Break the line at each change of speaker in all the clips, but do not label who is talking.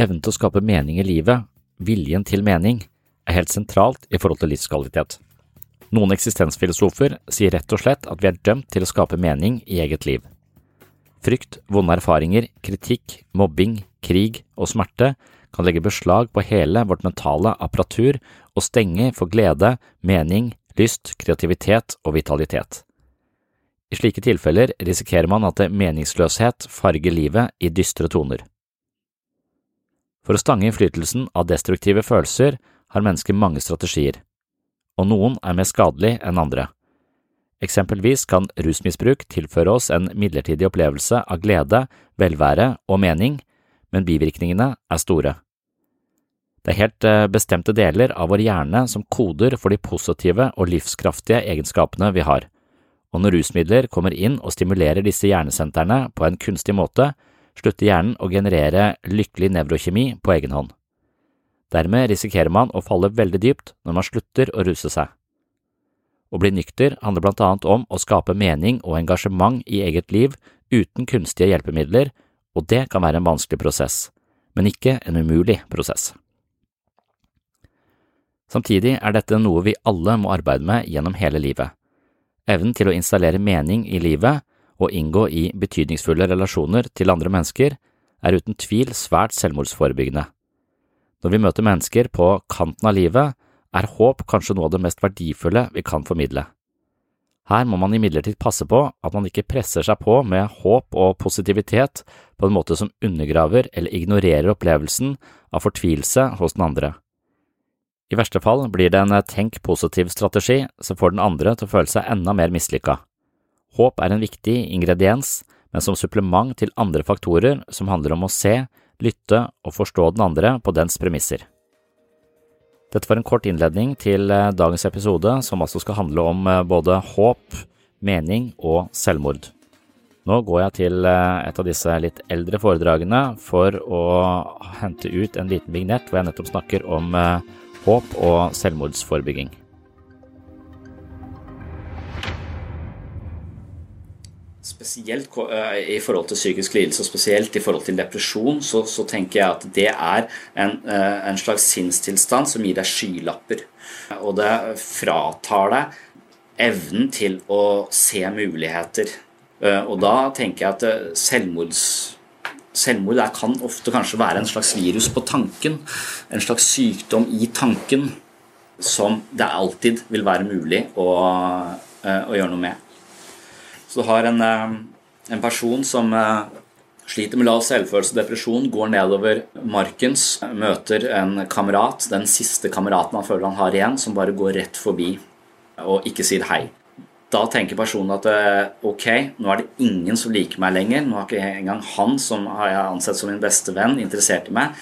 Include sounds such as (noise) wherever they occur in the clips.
Evnen til å skape mening i livet, viljen til mening, er helt sentralt i forhold til livskvalitet. Noen eksistensfilosofer sier rett og slett at vi er dømt til å skape mening i eget liv. Frykt, vonde erfaringer, kritikk, mobbing, krig og smerte kan legge beslag på hele vårt mentale apparatur og stenge for glede, mening, lyst, kreativitet og vitalitet. I slike tilfeller risikerer man at meningsløshet farger livet i dystre toner. For å stange innflytelsen av destruktive følelser har mennesker mange strategier, og noen er mer skadelig enn andre. Eksempelvis kan rusmisbruk tilføre oss en midlertidig opplevelse av glede, velvære og mening, men bivirkningene er store. Det er helt bestemte deler av vår hjerne som koder for de positive og livskraftige egenskapene vi har, og når rusmidler kommer inn og stimulerer disse hjernesentrene på en kunstig måte, slutter hjernen å generere lykkelig nevrokjemi på egen hånd. Dermed risikerer man å falle veldig dypt når man slutter å ruse seg. Å bli nykter handler blant annet om å skape mening og engasjement i eget liv uten kunstige hjelpemidler, og det kan være en vanskelig prosess, men ikke en umulig prosess. Samtidig er dette noe vi alle må arbeide med gjennom hele livet. Evnen til å installere mening i livet og inngå i betydningsfulle relasjoner til andre mennesker er uten tvil svært selvmordsforebyggende. Når vi møter mennesker på kanten av livet, er håp kanskje noe av det mest verdifulle vi kan formidle. Her må man imidlertid passe på at man ikke presser seg på med håp og positivitet på en måte som undergraver eller ignorerer opplevelsen av fortvilelse hos den andre. I verste fall blir det en tenk positiv-strategi som får den andre til å føle seg enda mer mislykka. Håp er en viktig ingrediens, men som supplement til andre faktorer som handler om å se, lytte og forstå den andre på dens premisser. Dette var en kort innledning til dagens episode, som altså skal handle om både håp, mening og selvmord. Nå går jeg til et av disse litt eldre foredragene for å hente ut en liten vignett hvor jeg nettopp snakker om håp og selvmordsforebygging. Spesielt i forhold til psykisk lidelse og spesielt i forhold til depresjon, så, så tenker jeg at det er en, en, slags sinnstilstand som gir deg skylapper. Og det fratar deg evnen til å se muligheter.
Eh, og da tenker jeg at eh, selvmords, selvmord kan ofte kanskje være en slags virus på tanken. En slags sykdom i tanken som det alltid vil være mulig å, eh, å gjøre noe med. Så du har en, en person som sliter med lav selvfølelse og depresjon, går nedover markens, møter en kamerat, den siste kameraten han føler han har igjen, som bare går rett forbi og ikke sier hei. Da tenker personen at eh, ok, nå er det ingen som liker meg lenger. Nå har ikke engang han som har jeg ansett som min beste venn, interessert i meg.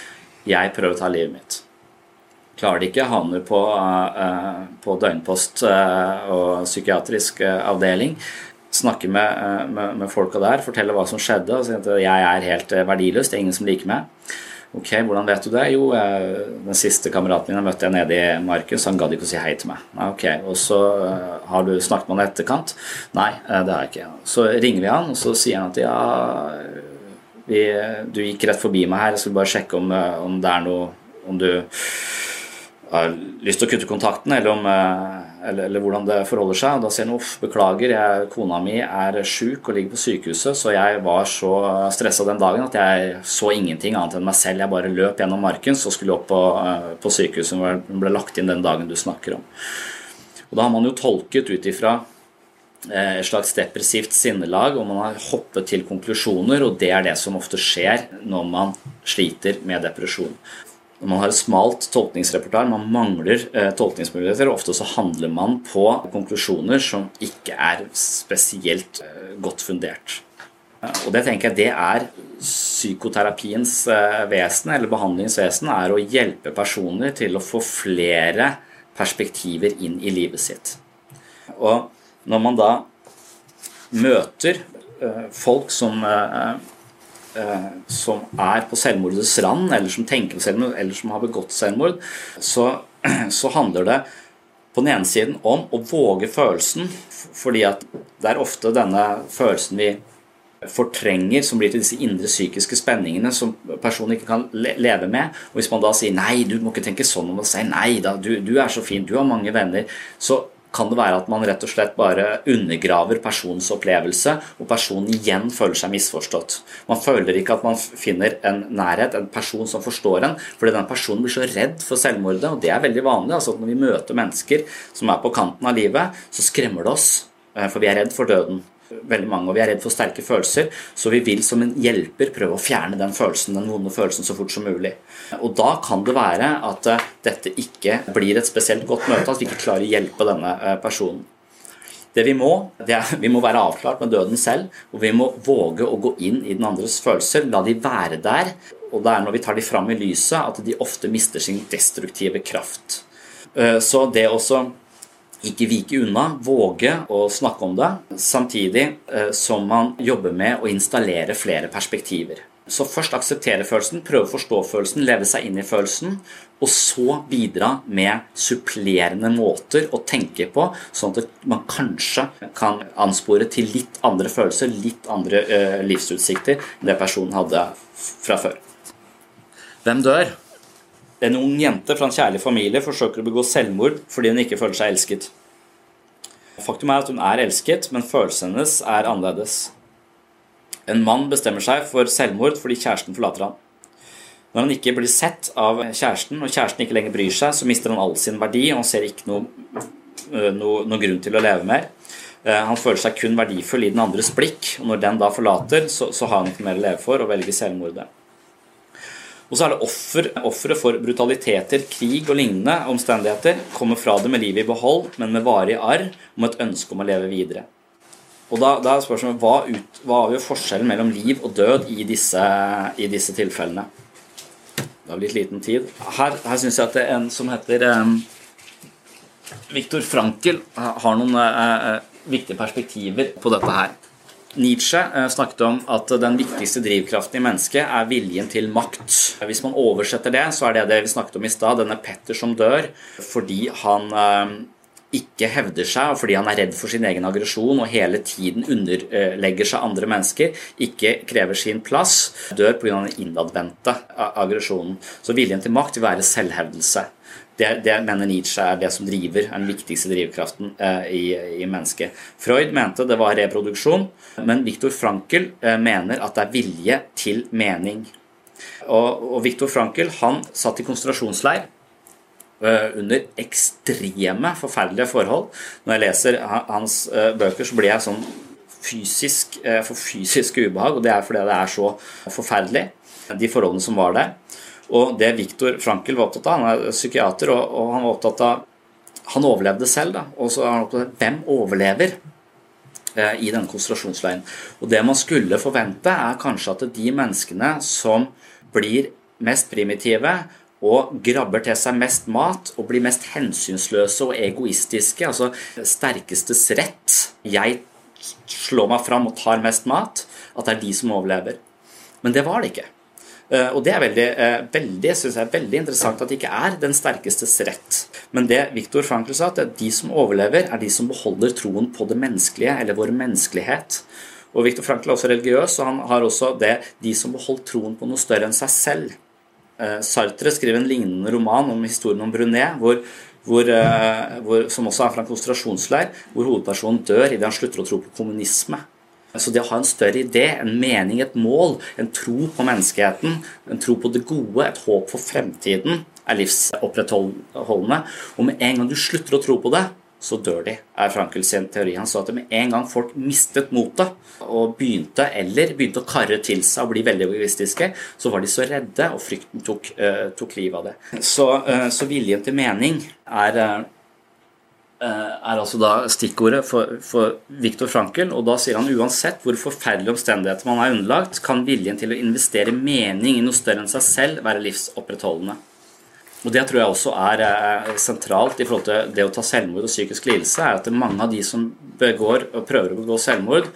Jeg prøver å ta livet mitt. Klarer det ikke, havner på, på døgnpost og psykiatrisk avdeling. Snakker med, med, med folka der, fortelle hva som skjedde. og sier at jeg er helt verdiløs, det er ingen som liker meg. Ok, hvordan vet du det? Jo, den siste kameraten min møtte jeg nede i marken, så han gadd ikke å si hei til meg. Ok, Og så har du snakket med han etterkant? Nei, det har jeg ikke. Så ringer vi han, og så sier han at ja, vi, du gikk rett forbi meg her, jeg skulle bare sjekke om, om det er noe Om du har lyst til å kutte kontakten, eller, om, eh, eller, eller hvordan det forholder seg. Og da sier han uff, beklager, jeg, kona mi er sjuk og ligger på sykehuset, så jeg var så stressa den dagen at jeg så ingenting annet enn meg selv. Jeg bare løp gjennom marken, så skulle jeg opp på, eh, på sykehuset, hvor den ble lagt inn den dagen du snakker om. Og da har man jo tolket ut ifra eh, et slags depressivt sinnelag, og man har hoppet til konklusjoner, og det er det som ofte skjer når man sliter med depresjon man har et smalt tolkningsrepertoar, man mangler eh, tolkningsmuligheter, og ofte så handler man på konklusjoner som ikke er spesielt eh, godt fundert. Og det tenker jeg det er psykoterapiens eh, vesen, eller behandlingens vesen, er å hjelpe personer til å få flere perspektiver inn i livet sitt. Og når man da møter eh, folk som eh, Eh, som er på selvmordets rand, eller som tenker på selvmord, eller som har begått selvmord, så, (clears throat) så handler det på den ene siden om å våge følelsen, fordi at det er ofte denne følelsen vi fortrenger, som blir til disse indre psykiske spenningene som personen ikke kan leve med. Og Hvis man da sier 'nei, du må ikke tenke sånn om deg selv', nei da, du, du er så fin, du har mange venner', så kan det være at man rett og slett bare undergraver personens opplevelse, og personen igjen føler seg misforstått. Man føler ikke at man finner en nærhet, en person som forstår en, fordi den personen blir så redd for selvmordet, og det er veldig vanlig. altså Når vi møter mennesker som er på kanten av livet, så skremmer det oss, eh, for vi er redd for døden veldig mange, og vi er redd for sterke følelser, så vi vil som en hjelper prøve å fjerne den følelsen, den vonde følelsen så fort som mulig. Og da kan det være at eh, dette ikke blir et spesielt godt møte, at vi ikke klarer å hjelpe denne eh, personen. Det vi må, det er, vi må være avklart med døden selv, og vi må våge å gå inn i den andres følelser, la de være der. Og det er når vi tar de fram i lyset, at de ofte mister sin destruktive kraft. Eh, så det også ikke vike unna, våge å snakke om det, samtidig eh, som man jobber med å installere flere perspektiver. Så først akseptere følelsen, prøve å forstå følelsen, leve seg inn i følelsen, og så bidra med supplerende måter å tenke på, sånn at man kanskje kan anspore til litt andre følelser, litt andre uh, livsutsikter enn det personen hadde fra før. Hvem dør? En ung jente fra en kjærlig familie forsøker å begå selvmord fordi hun ikke føler seg elsket. Faktum er at hun er elsket, men følelsene hennes er annerledes. En mann bestemmer seg for selvmord fordi kjæresten forlater ham. Når han ikke blir sett av kjæresten, og kjæresten ikke lenger bryr seg, så mister han all sin verdi, og han ser ikke noe, øh, noe, noe grunn til å leve mer. Øh, han føler seg kun verdifull i den andres blikk, og når den da forlater, så, så har han ikke mer å leve for og velger selvmordet. Og så er det offer, ofre for brutaliteter, krig og lignende omstendigheter. Kommer fra det med livet i behold, men med varig arr om et ønske om å leve videre. Og da, da er spørsmålet hva, ut, hva avgjør forskjellen mellom liv og død i disse, i disse tilfellene? Det har blitt liten tid. Her, her syns jeg at det er en som heter um, Viktor Frankel, har noen uh, viktige perspektiver på dette her. Nietzsche eh, snakket om at den viktigste drivkraften i mennesket er viljen til makt. Hvis man oversetter det, så er det det vi snakket om i stad, denne Petter som dør fordi han eh, ikke hevder seg, og fordi han er redd for sin egen aggresjon og hele tiden underlegger seg andre mennesker, ikke krever sin plass, dør pga. den innadvendte aggresjonen. Så viljen til makt vil være selvhevdelse. Det, det, mener Nietzsche er det som driver, er den viktigste drivkraften eh, i, i, mennesket. Freud mente det var reproduksjon, men Viktor Frankel eh, mener at det er vilje til mening. Og, og Viktor Frankel han satt i konsentrasjonsleir eh, under ekstreme, forferdelige forhold. Når jeg leser hans eh, bøker, så blir jeg sånn fysisk, eh, for fysisk ubehag, og det er fordi det er så forferdelig, de forholdene som var der. Og det Viktor Frankel var opptatt av, han er psykiater, og, og han var opptatt av Han overlevde selv, da. Og så er han opptatt av hvem overlever eh, i denne konsentrasjonsleiren. Og det man skulle forvente, er kanskje at de menneskene som blir mest primitive og grabber til seg mest mat og blir mest hensynsløse og egoistiske, altså sterkestes rett, jeg slår meg fram og tar mest mat, at det er de som overlever. Men det var det ikke. Eh, og det er veldig, eh, veldig, synes jeg, veldig interessant at det ikke er den sterkestes rett. Men det Viktor Frankl sa, at de som overlever, er de som beholder troen på det menneskelige, eller vår menneskelighet. Og Viktor Frankl er også religiøs, og han har også det de som beholdt troen på noe større enn seg selv. Eh, Sartre skriver en lignende roman om historien om Brunet, hvor, hvor, hvor, som også er fra en konsentrasjonsleir, hvor hovedpersonen dør idet han slutter å tro på kommunisme. Så det å ha en større idé, en mening, et mål, en tro på menneskeheten, en tro på det gode, et håp for fremtiden, er livsopprettholdende. Og med en gang du slutter å tro på det, så dør de, er Frankl sin teori. Han sa at med en gang folk mistet motet og begynte eller begynte å karre til seg og bli veldig egoistiske, så var de så redde, og frykten tok, uh, tok livet av det. Så, uh, så viljen til mening er uh, er altså da stikkordet for, for Viktor Frankel. Og da sier han uansett hvor forferdelige omstendigheter man er underlagt, kan viljen til å investere mening i noe større enn seg selv være livsopprettholdende. Og Det tror jeg også er eh, sentralt i forhold til det å ta selvmord og psykisk lidelse. er at mange av de som begår og prøver å begå selvmord,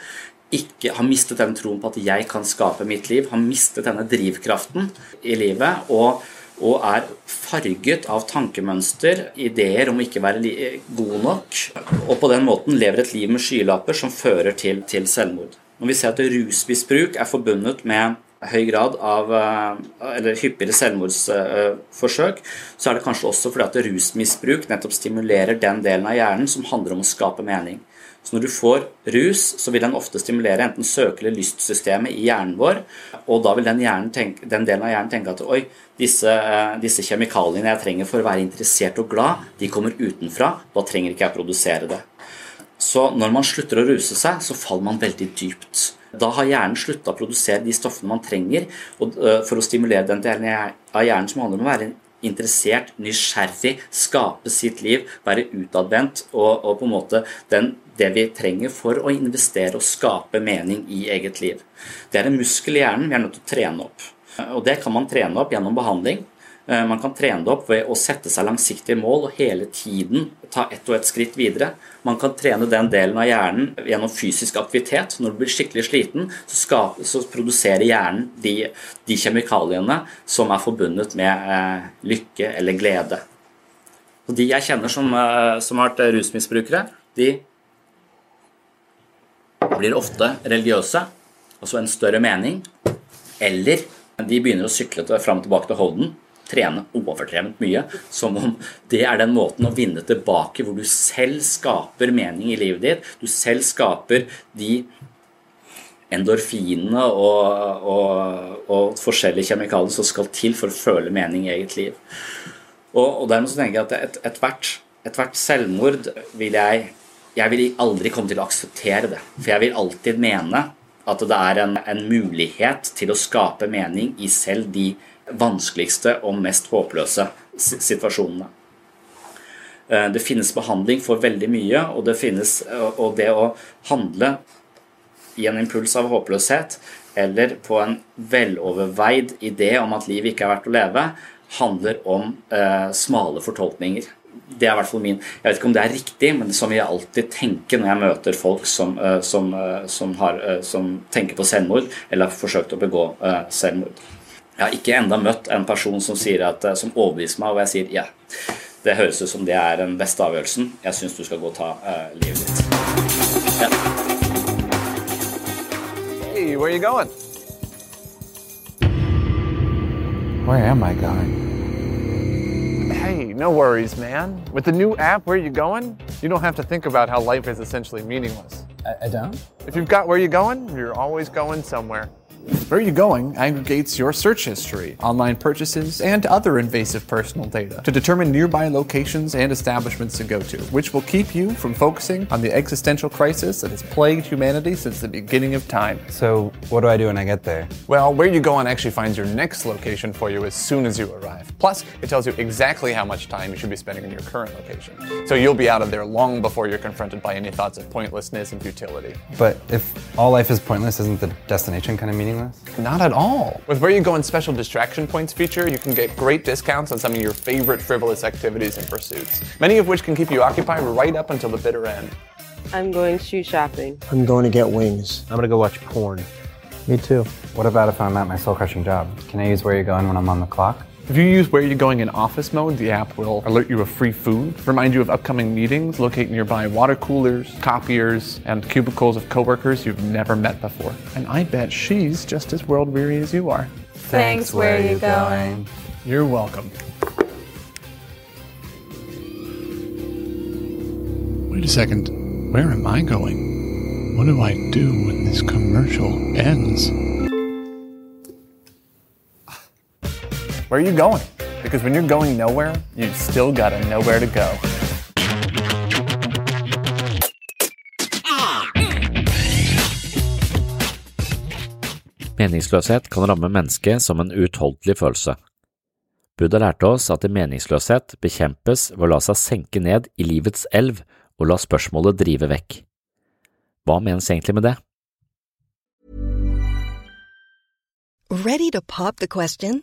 ikke har mistet den troen på at jeg kan skape mitt liv, har mistet denne drivkraften i livet. og og er farget av tankemønster, ideer om ikke være god nok, og på den måten lever et liv med skylapper som fører til, til selvmord. Når vi ser at rusmisbruk er forbundet med høy grad av eh, eller hyppigere selvmordsforsøk, så er det kanskje også fordi at rusmisbruk nettopp stimulerer den delen av hjernen som handler om å skape mening. Så når du får rus, så vil den ofte stimulere enten søke- eller lystsystemet i hjernen vår, og da vil den, tenke, den delen av hjernen tenke at oi, disse, eh, disse, kjemikaliene jeg trenger for å være interessert og glad, de kommer utenfra, da trenger ikke jeg produsere det. Så når man slutter å ruse seg, så faller man veldig dypt. Da har hjernen slutta å produsere de stoffene man trenger eh, for å stimulere den delen av hjernen som handler om å være interessert, nysgjerrig, skape sitt liv, være utadvendt og, og, på en måte den, det vi trenger for å investere og skape mening i eget liv. Det er en muskel i hjernen vi er nødt til å trene opp. Og det kan man trene opp gjennom behandling. Eh, man kan trene det opp ved å sette seg langsiktige mål og hele tiden ta ett og ett skritt videre. Man kan trene den delen av hjernen gjennom fysisk aktivitet. Når du blir skikkelig sliten, så, skal, så produserer hjernen de, de, kjemikaliene som er forbundet med eh, lykke eller glede. Og de jeg kjenner som, eh, som har vært rusmisbrukere, de blir ofte religiøse, altså en større mening, eller de begynner å sykle fram og tilbake til Hovden trene overdrevent mye. Som om det er den måten å vinne tilbake hvor du selv skaper mening i livet ditt. Du selv skaper de endorfinene og, og, og forskjellige kjemikalier som skal til for å føle mening i eget liv. Og, og dermed så tenker jeg at ethvert et, et hvert selvmord vil jeg Jeg vil aldri komme til å akseptere det. For jeg vil alltid mene at det er en, en mulighet til å skape mening i selv de vanskeligste og mest håpløse situasjonene. Eh, det finnes behandling for veldig mye, og det, finnes, og det å handle i en impuls av håpløshet eller på en veloverveid idé om at livet ikke er verdt å leve, handler om eh, smale fortolkninger. Det er i hvert fall min Jeg vet ikke om det er riktig, men det er som jeg alltid tenker når jeg møter folk som, eh, som, eh, som, har, som tenker på selvmord eller har forsøkt å begå selvmord. Jeg har ikke enda møtt en person som, at, eh, som overbeviser meg, og jeg sier ja. Det høres ut som det er den beste avgjørelsen. Jeg syns du skal gå og ta uh, livet ditt. Ja.
Hey, where are you going? Where am I going? Hey, Hey, no worries, man. With the new app, Where You Going, you don't have to think about how life is essentially meaningless.
I, I don't?
If you've got Where You Going, you're always going somewhere.
Where Are You Going aggregates your search history, online purchases, and other invasive personal data to determine nearby locations and establishments to go to, which will keep you from focusing on the existential crisis that has plagued humanity since the beginning of time.
So, what do I do when I get there?
Well, Where You Going actually finds your next location for you as soon as you arrive. Plus, it tells you exactly how much time you should be spending in your current location. So you'll be out of there long before you're confronted by any thoughts of pointlessness and futility.
But if all life is pointless, isn't the destination kind of meaningless?
Not at all. With Where You Go and special distraction points feature, you can get great discounts on some of your favorite frivolous activities and pursuits, many of which can keep you occupied right up until the bitter end.
I'm going shoe shopping.
I'm going to get wings.
I'm gonna go watch porn.
Me too.
What about if I'm at my soul crushing job? Can I use Where You Going when I'm on the clock?
If you use Where You Going in office mode, the app will alert you of free food, remind you of upcoming meetings, locate nearby water coolers, copiers, and cubicles of coworkers you've never met before. And I bet she's just as world weary as you are.
Thanks, Where You Going?
You're welcome.
Wait a second. Where am I going? What do I do when this commercial ends?
Where are you going? Because when you're going nowhere, you still gotta know where to go.
Meningsløshet kan ramme mennesket som en uutholdelig følelse. Buddha lærte oss at meningsløshet bekjempes ved å la seg senke ned i livets elv og la spørsmålet drive vekk. Hva menes egentlig med det?
Ready to pop the question?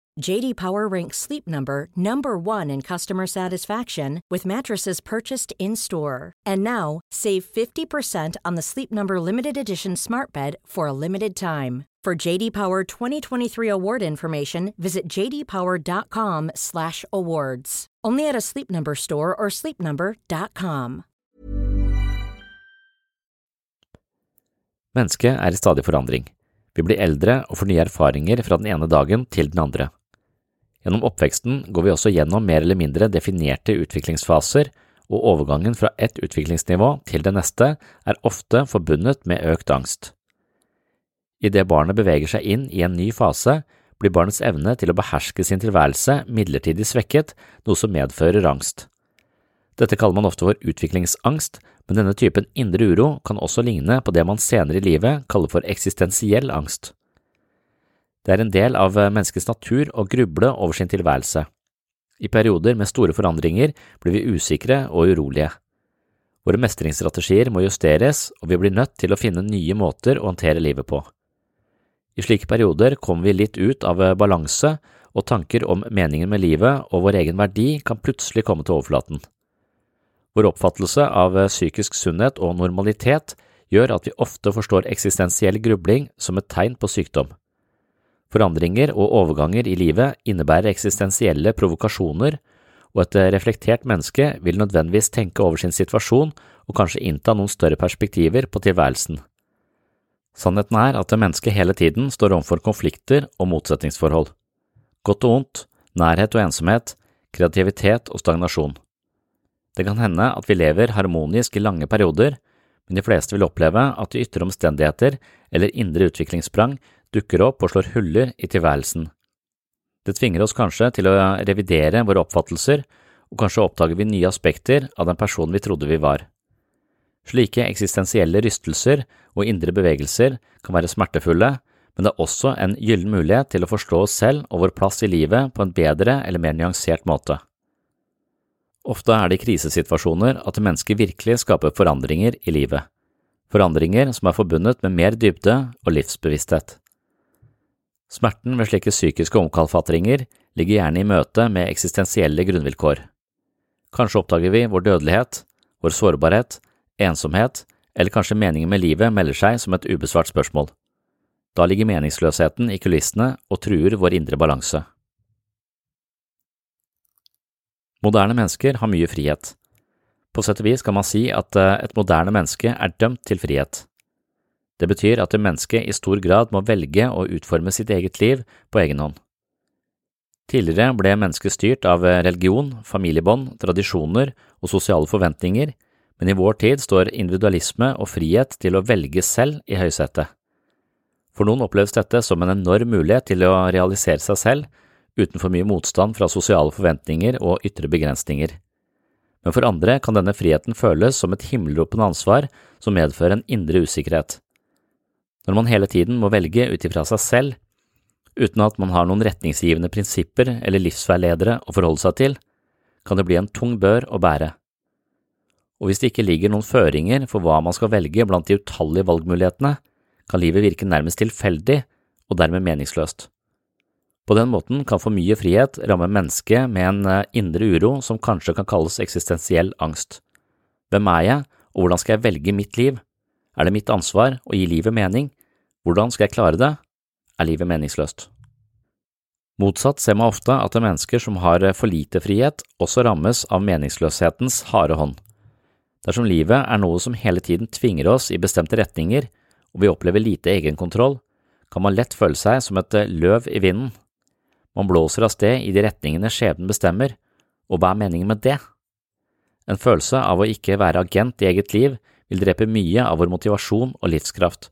JD Power ranks Sleep Number number 1 in customer satisfaction with mattresses purchased in-store. And now, save 50% on the Sleep Number limited edition Smart Bed for a limited time. For JD Power 2023 award information, visit jdpower.com/awards. Only at a Sleep Number store or sleepnumber.com.
Mennesket er i stadig forandring. Vi blir eldre og får nye erfaringer fra den ene dagen til den andre. Gjennom oppveksten går vi også gjennom mer eller mindre definerte utviklingsfaser, og overgangen fra ett utviklingsnivå til det neste er ofte forbundet med økt angst. Idet barnet beveger seg inn i en ny fase, blir barnets evne til å beherske sin tilværelse midlertidig svekket, noe som medfører angst. Dette kaller man ofte for utviklingsangst, men denne typen indre uro kan også ligne på det man senere i livet kaller for eksistensiell angst. Det er en del av menneskets natur å gruble over sin tilværelse. I perioder med store forandringer blir vi usikre og urolige. Våre mestringsstrategier må justeres, og vi blir nødt til å finne nye måter å håndtere livet på. I slike perioder kommer vi litt ut av balanse, og tanker om meningen med livet og vår egen verdi kan plutselig komme til overflaten. Vår oppfattelse av psykisk sunnhet og normalitet gjør at vi ofte forstår eksistensiell grubling som et tegn på sykdom. Forandringer og overganger i livet innebærer eksistensielle provokasjoner, og et reflektert menneske vil nødvendigvis tenke over sin situasjon og kanskje innta noen større perspektiver på tilværelsen. Sannheten er at mennesket hele tiden står overfor konflikter og motsetningsforhold. Godt og ondt, nærhet og ensomhet, kreativitet og stagnasjon. Det kan hende at vi lever harmonisk i lange perioder, men de fleste vil oppleve at de ytre omstendigheter eller indre utviklingssprang dukker opp og slår huller i tilværelsen. Det tvinger oss kanskje til å revidere våre oppfattelser, og kanskje oppdager vi nye aspekter av den personen vi trodde vi var. Slike eksistensielle rystelser og indre bevegelser kan være smertefulle, men det er også en gyllen mulighet til å forstå oss selv og vår plass i livet på en bedre eller mer nyansert måte. Ofte er det i krisesituasjoner at mennesker virkelig skaper forandringer i livet, forandringer som er forbundet med mer dybde og livsbevissthet. Smerten ved slike psykiske omkalfatringer ligger gjerne i møte med eksistensielle grunnvilkår. Kanskje oppdager vi vår dødelighet, vår sårbarhet, ensomhet, eller kanskje meningen med livet melder seg som et ubesvart spørsmål. Da ligger meningsløsheten i kulissene og truer vår indre balanse. Moderne mennesker har mye frihet. På sett og vis kan man si at eh, et moderne menneske er dømt til frihet. Det betyr at det menneske i stor grad må velge å utforme sitt eget liv på egen hånd. Tidligere ble mennesket styrt av eh, religion, familiebånd, tradisjoner og sosiale forventninger, men i vår tid står individualisme og frihet til å velge selv i høysetet. For noen oppleves dette som en enorm mulighet til å realisere seg selv, uten for mye motstand fra sosiale forventninger og ytre begrensninger. Men for andre kan denne friheten føles som et himmelropende ansvar som medfører en indre usikkerhet. Når man hele tiden må velge ut ifra seg selv, uten at man har noen retningsgivende prinsipper eller livsveiledere å forholde seg til, kan det bli en tung bør å bære. Og hvis det ikke ligger noen føringer for hva man skal velge blant de utallige valgmulighetene, kan livet virke nærmest tilfeldig og dermed meningsløst. På den måten kan for mye frihet ramme mennesket med en eh, indre uro som kanskje kan kalles eksistensiell angst. Hvem er jeg, og hvordan skal jeg velge mitt liv? Er det mitt ansvar å gi livet mening? Hvordan skal jeg klare det? Er livet meningsløst? Motsatt ser man ofte at mennesker som har for lite frihet, også rammes av meningsløshetens harde hånd. Dersom livet er noe som hele tiden tvinger oss i bestemte retninger, og vi opplever lite egenkontroll, kan man lett føle seg som et eh, løv i vinden. Man blåser av sted i de retningene skjebnen bestemmer, og hva er meningen med det? En følelse av å ikke være agent i eget liv vil drepe mye av vår motivasjon og livskraft,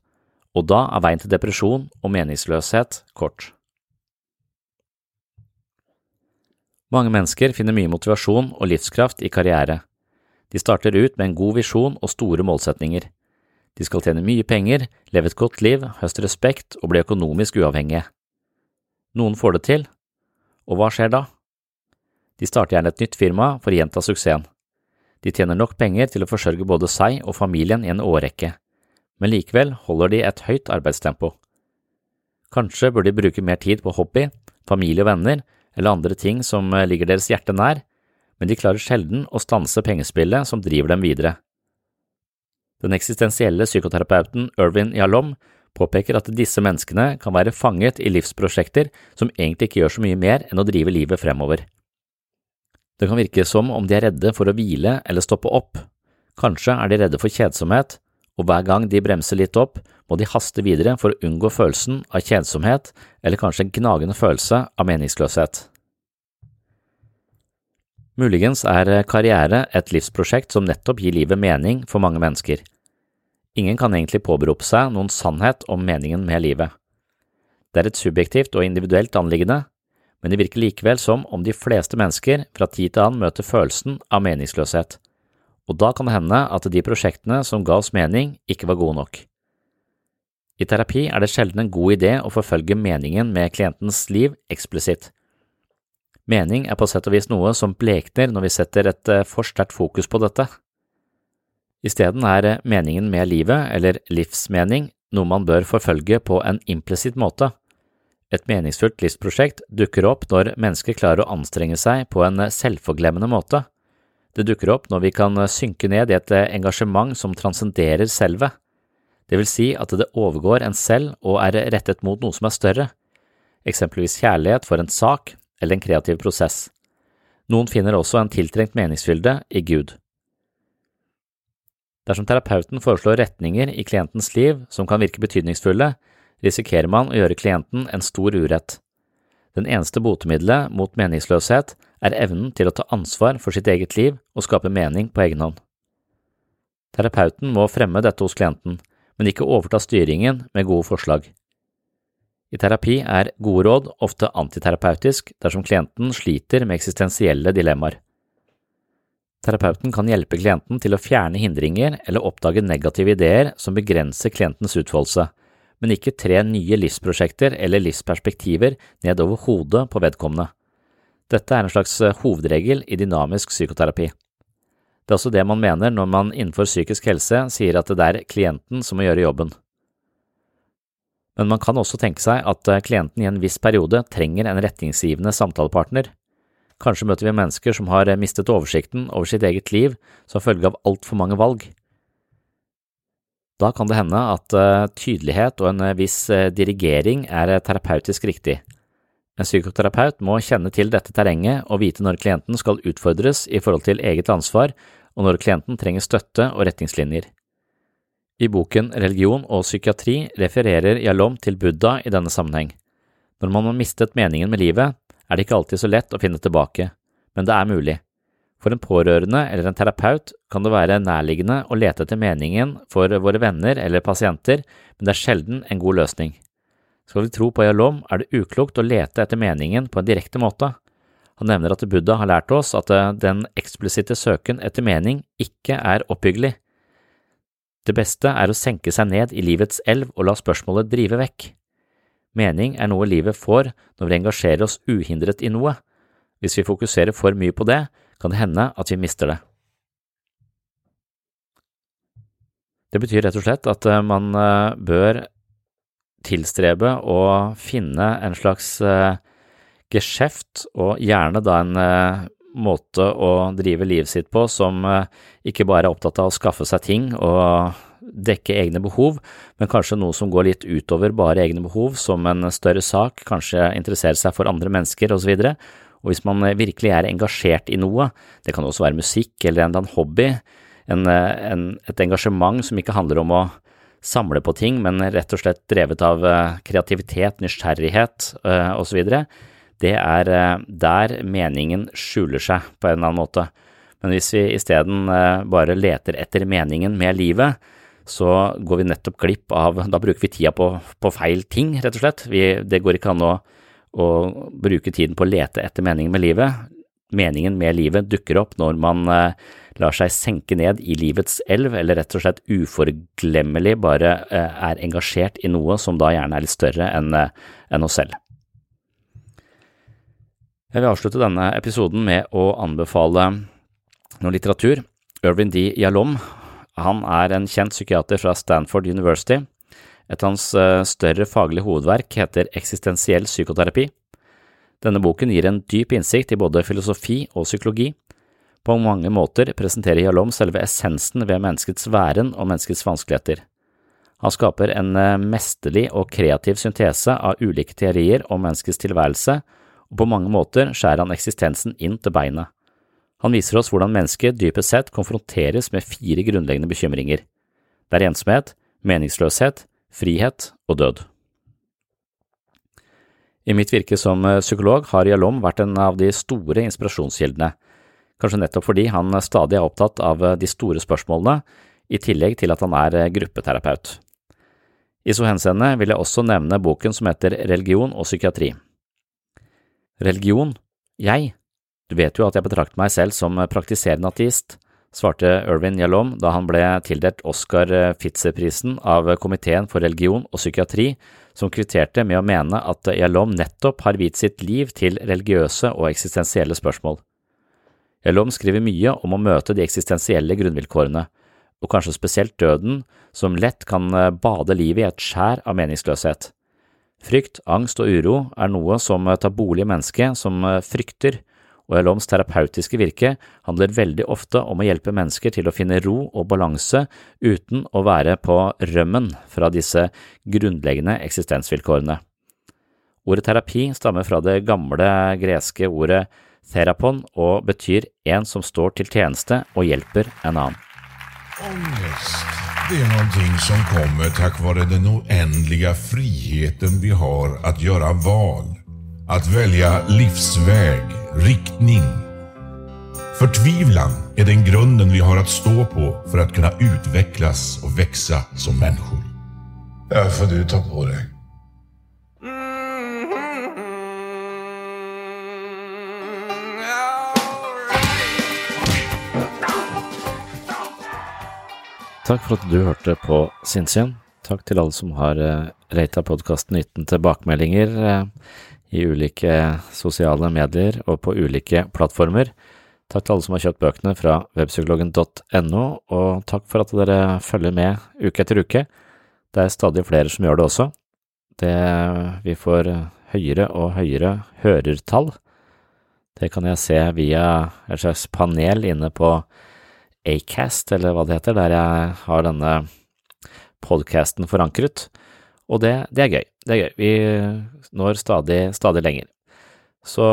og da er veien til depresjon og meningsløshet kort. Mange mennesker finner mye motivasjon og livskraft i karriere. De starter ut med en god visjon og store målsetninger. De skal tjene mye penger, leve et godt liv, høste respekt og bli økonomisk uavhengige. Noen får det til, og hva skjer da? De starter gjerne et nytt firma for å gjenta suksessen. De tjener nok penger til å forsørge både seg og familien i en årrekke, men likevel holder de et høyt arbeidstempo. Kanskje bør de bruke mer tid på hobby, familie og venner eller andre ting som ligger deres hjerte nær, men de klarer sjelden å stanse pengespillet som driver dem videre. Den eksistensielle psykoterapeuten Irvin Yalom påpeker at disse menneskene kan være fanget i livsprosjekter som egentlig ikke gjør så mye mer enn å drive livet fremover. Det kan virke som om de er redde for å hvile eller stoppe opp, kanskje er de redde for kjedsomhet, og hver gang de bremser litt opp, må de haste videre for å unngå følelsen av kjedsomhet eller kanskje en gnagende følelse av meningsløshet. Muligens er karriere et livsprosjekt som nettopp gir livet mening for mange mennesker. Ingen kan egentlig påberope seg noen sannhet om meningen med livet. Det er et subjektivt og individuelt anliggende, men det virker likevel som om de fleste mennesker fra tid til annen møter følelsen av meningsløshet, og da kan det hende at de prosjektene som ga oss mening, ikke var gode nok. I terapi er det sjelden en god idé å forfølge meningen med klientens liv eksplisitt. Mening er på sett og vis noe som blekner når vi setter et eh, for sterkt fokus på dette. Isteden er eh, meningen med livet, eller livsmening, noe man bør forfølge på en implisitt måte. Et meningsfullt livsprosjekt dukker opp når mennesker klarer å anstrenge seg på en selvforglemmende måte. Det dukker opp når vi kan synke ned i et engasjement som transcenderer selvet. Det vil si at det overgår en selv og er rettet mot noe som er større, eksempelvis kjærlighet for en sak, eller en kreativ prosess. Noen finner også en tiltrengt meningsfylde i Gud. Dersom terapeuten foreslår retninger i klientens liv som kan virke betydningsfulle, risikerer man å gjøre klienten en stor urett. Den eneste botemiddelet mot meningsløshet er evnen til å ta ansvar for sitt eget liv og skape mening på egen hånd. Terapeuten må fremme dette hos klienten, men ikke overta styringen med gode forslag. I terapi er gode råd ofte antiterapeutisk dersom klienten sliter med eksistensielle dilemmaer. Terapeuten kan hjelpe klienten til å fjerne hindringer eller oppdage negative ideer som begrenser klientens utfoldelse, men ikke tre nye livsprosjekter eller livsperspektiver ned over hodet på vedkommende. Dette er en slags hovedregel i dynamisk psykoterapi. Det er også det man mener når man innenfor psykisk helse sier at det er klienten som må gjøre jobben. Men man kan også tenke seg at klienten i en viss periode trenger en retningsgivende samtalepartner. Kanskje møter vi mennesker som har mistet oversikten over sitt eget liv som følge av altfor mange valg. Da kan det hende at eh, tydelighet og en eh, viss eh, dirigering er terapeutisk riktig. En psykoterapeut må kjenne til dette terrenget og vite når klienten skal utfordres i forhold til eget ansvar, og når klienten trenger støtte og retningslinjer. I boken Religion og psykiatri refererer Jalom til Buddha i denne sammenheng. Når man har mistet meningen med livet, er det ikke alltid så lett å finne tilbake, men det er mulig. For en pårørende eller en terapeut kan det være nærliggende å lete etter meningen for våre venner eller pasienter, men det er sjelden en god løsning. Skal vi tro på Yalom, er det uklokt å lete etter meningen på en direkte måte. Han nevner at Buddha har lært oss at eh, den eksplisitte søken etter mening ikke er oppbyggelig. Det beste er å senke seg ned i livets elv og la spørsmålet drive vekk. Mening er noe livet får når vi engasjerer oss uhindret i noe. Hvis vi fokuserer for mye på det, kan det hende at vi mister det. Det betyr rett og slett at eh, man eh, bør tilstrebe å finne en slags eh, geskjeft, og gjerne da en måte å drive livet sitt på som ikke bare er opptatt av å skaffe seg ting og dekke egne behov, men kanskje noe som går litt utover bare egne behov, som en større sak, kanskje interessere seg for andre mennesker osv., og hvis man virkelig er engasjert i noe, det kan også være musikk eller en eller annen hobby, en, en, et engasjement som ikke handler om å samle på ting, men rett og slett drevet av eh, kreativitet, nysgjerrighet osv., det er der meningen skjuler seg på en eller annen måte. Men hvis vi isteden bare leter etter meningen med livet, så går vi nettopp glipp av Da bruker vi tida på, på feil ting, rett og slett. Vi, det går ikke an å og bruke tiden på å lete etter meningen med livet. Meningen med livet dukker opp når man eh, lar seg senke ned i livets elv, eller rett og slett uforglemmelig bare eh, er engasjert i noe som da gjerne er litt større enn eh, oss selv. Jeg vil avslutte denne episoden med å anbefale noe litteratur. Irvin D. Yalom han er en kjent psykiater fra Stanford University et av hans eh, større faglige hovedverk heter Eksistensiell psykoterapi. Denne boken gir en dyp innsikt i både filosofi og psykologi. På mange måter presenterer Jalom selve essensen ved menneskets væren og menneskets vanskeligheter. Han skaper en eh, mesterlig og kreativ syntese av ulike teorier om menneskets tilværelse, og på mange måter skjærer han eksistensen inn til beinet. Han viser oss hvordan mennesket dypest sett konfronteres med fire grunnleggende bekymringer. Det er ensomhet, meningsløshet, frihet og død. I mitt virke som eh, psykolog har Yalom vært en av de store inspirasjonskildene, kanskje nettopp fordi han stadig er opptatt av eh, de store spørsmålene, i tillegg til at han er eh, gruppeterapeut. I så henseende vil jeg også nevne boken som heter Religion og psykiatri. Religion, jeg, du vet jo at jeg betrakter meg selv som praktiserende ateist, svarte Irvin Yalom da han ble tildelt Oscar Fitzer-prisen av Komiteen for religion og psykiatri, som kvitterte med å mene at Yalom nettopp har viet sitt liv til religiøse og eksistensielle spørsmål. Yalom skriver mye om å møte de eksistensielle grunnvilkårene, og kanskje spesielt døden, som lett kan bade livet i et skjær av meningsløshet. Frykt, angst og uro er noe som tar bolig i mennesket som frykter, og Eloms terapeutiske virke handler veldig ofte om å hjelpe mennesker til å finne ro og balanse uten å være på rømmen fra disse grunnleggende eksistensvilkårene. Ordet terapi stammer fra det gamle greske ordet therapon og betyr en som står til tjeneste og hjelper en annen.
Ångest, det er noe som kommer takk være den uendelige friheten vi har å gjøre valg. å velge livsväg riktning. Förtvivlan är den grunden vi har att stå på för att kunna utvecklas och växa som människor.
Ja, får du ta på dig.
Takk for at du hørte på Sinnsyn. Takk til alle som har uh, rata podkasten uten tilbakemeldinger eh, i ulike sosiale medier og på ulike plattformer. Takk til alle som har kjøpt bøkene fra webpsykologen.no, og takk for at dere følger med uke etter uke. Det er stadig flere som gjør det også. Det, vi får høyere og høyere hørertall. Det kan jeg se via et slags panel inne på Acast, eller hva det heter, der jeg har denne podcasten forankret, og det, det, er gøy. Det er gøy. Vi når stadig, stadig lenger. Så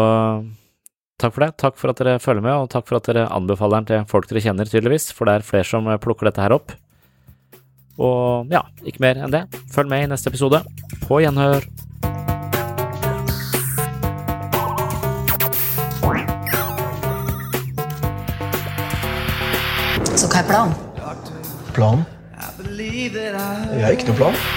takk for det. Takk for at dere følger med, og takk for at dere anbefaler den til folk dere kjenner, tydeligvis, for det er flere som plukker dette her opp. Og ja, ikke mer enn det. Følg med i neste episode. På gjenhør.
Så hva er planen?
Planen? Jeg har ikke noen plan.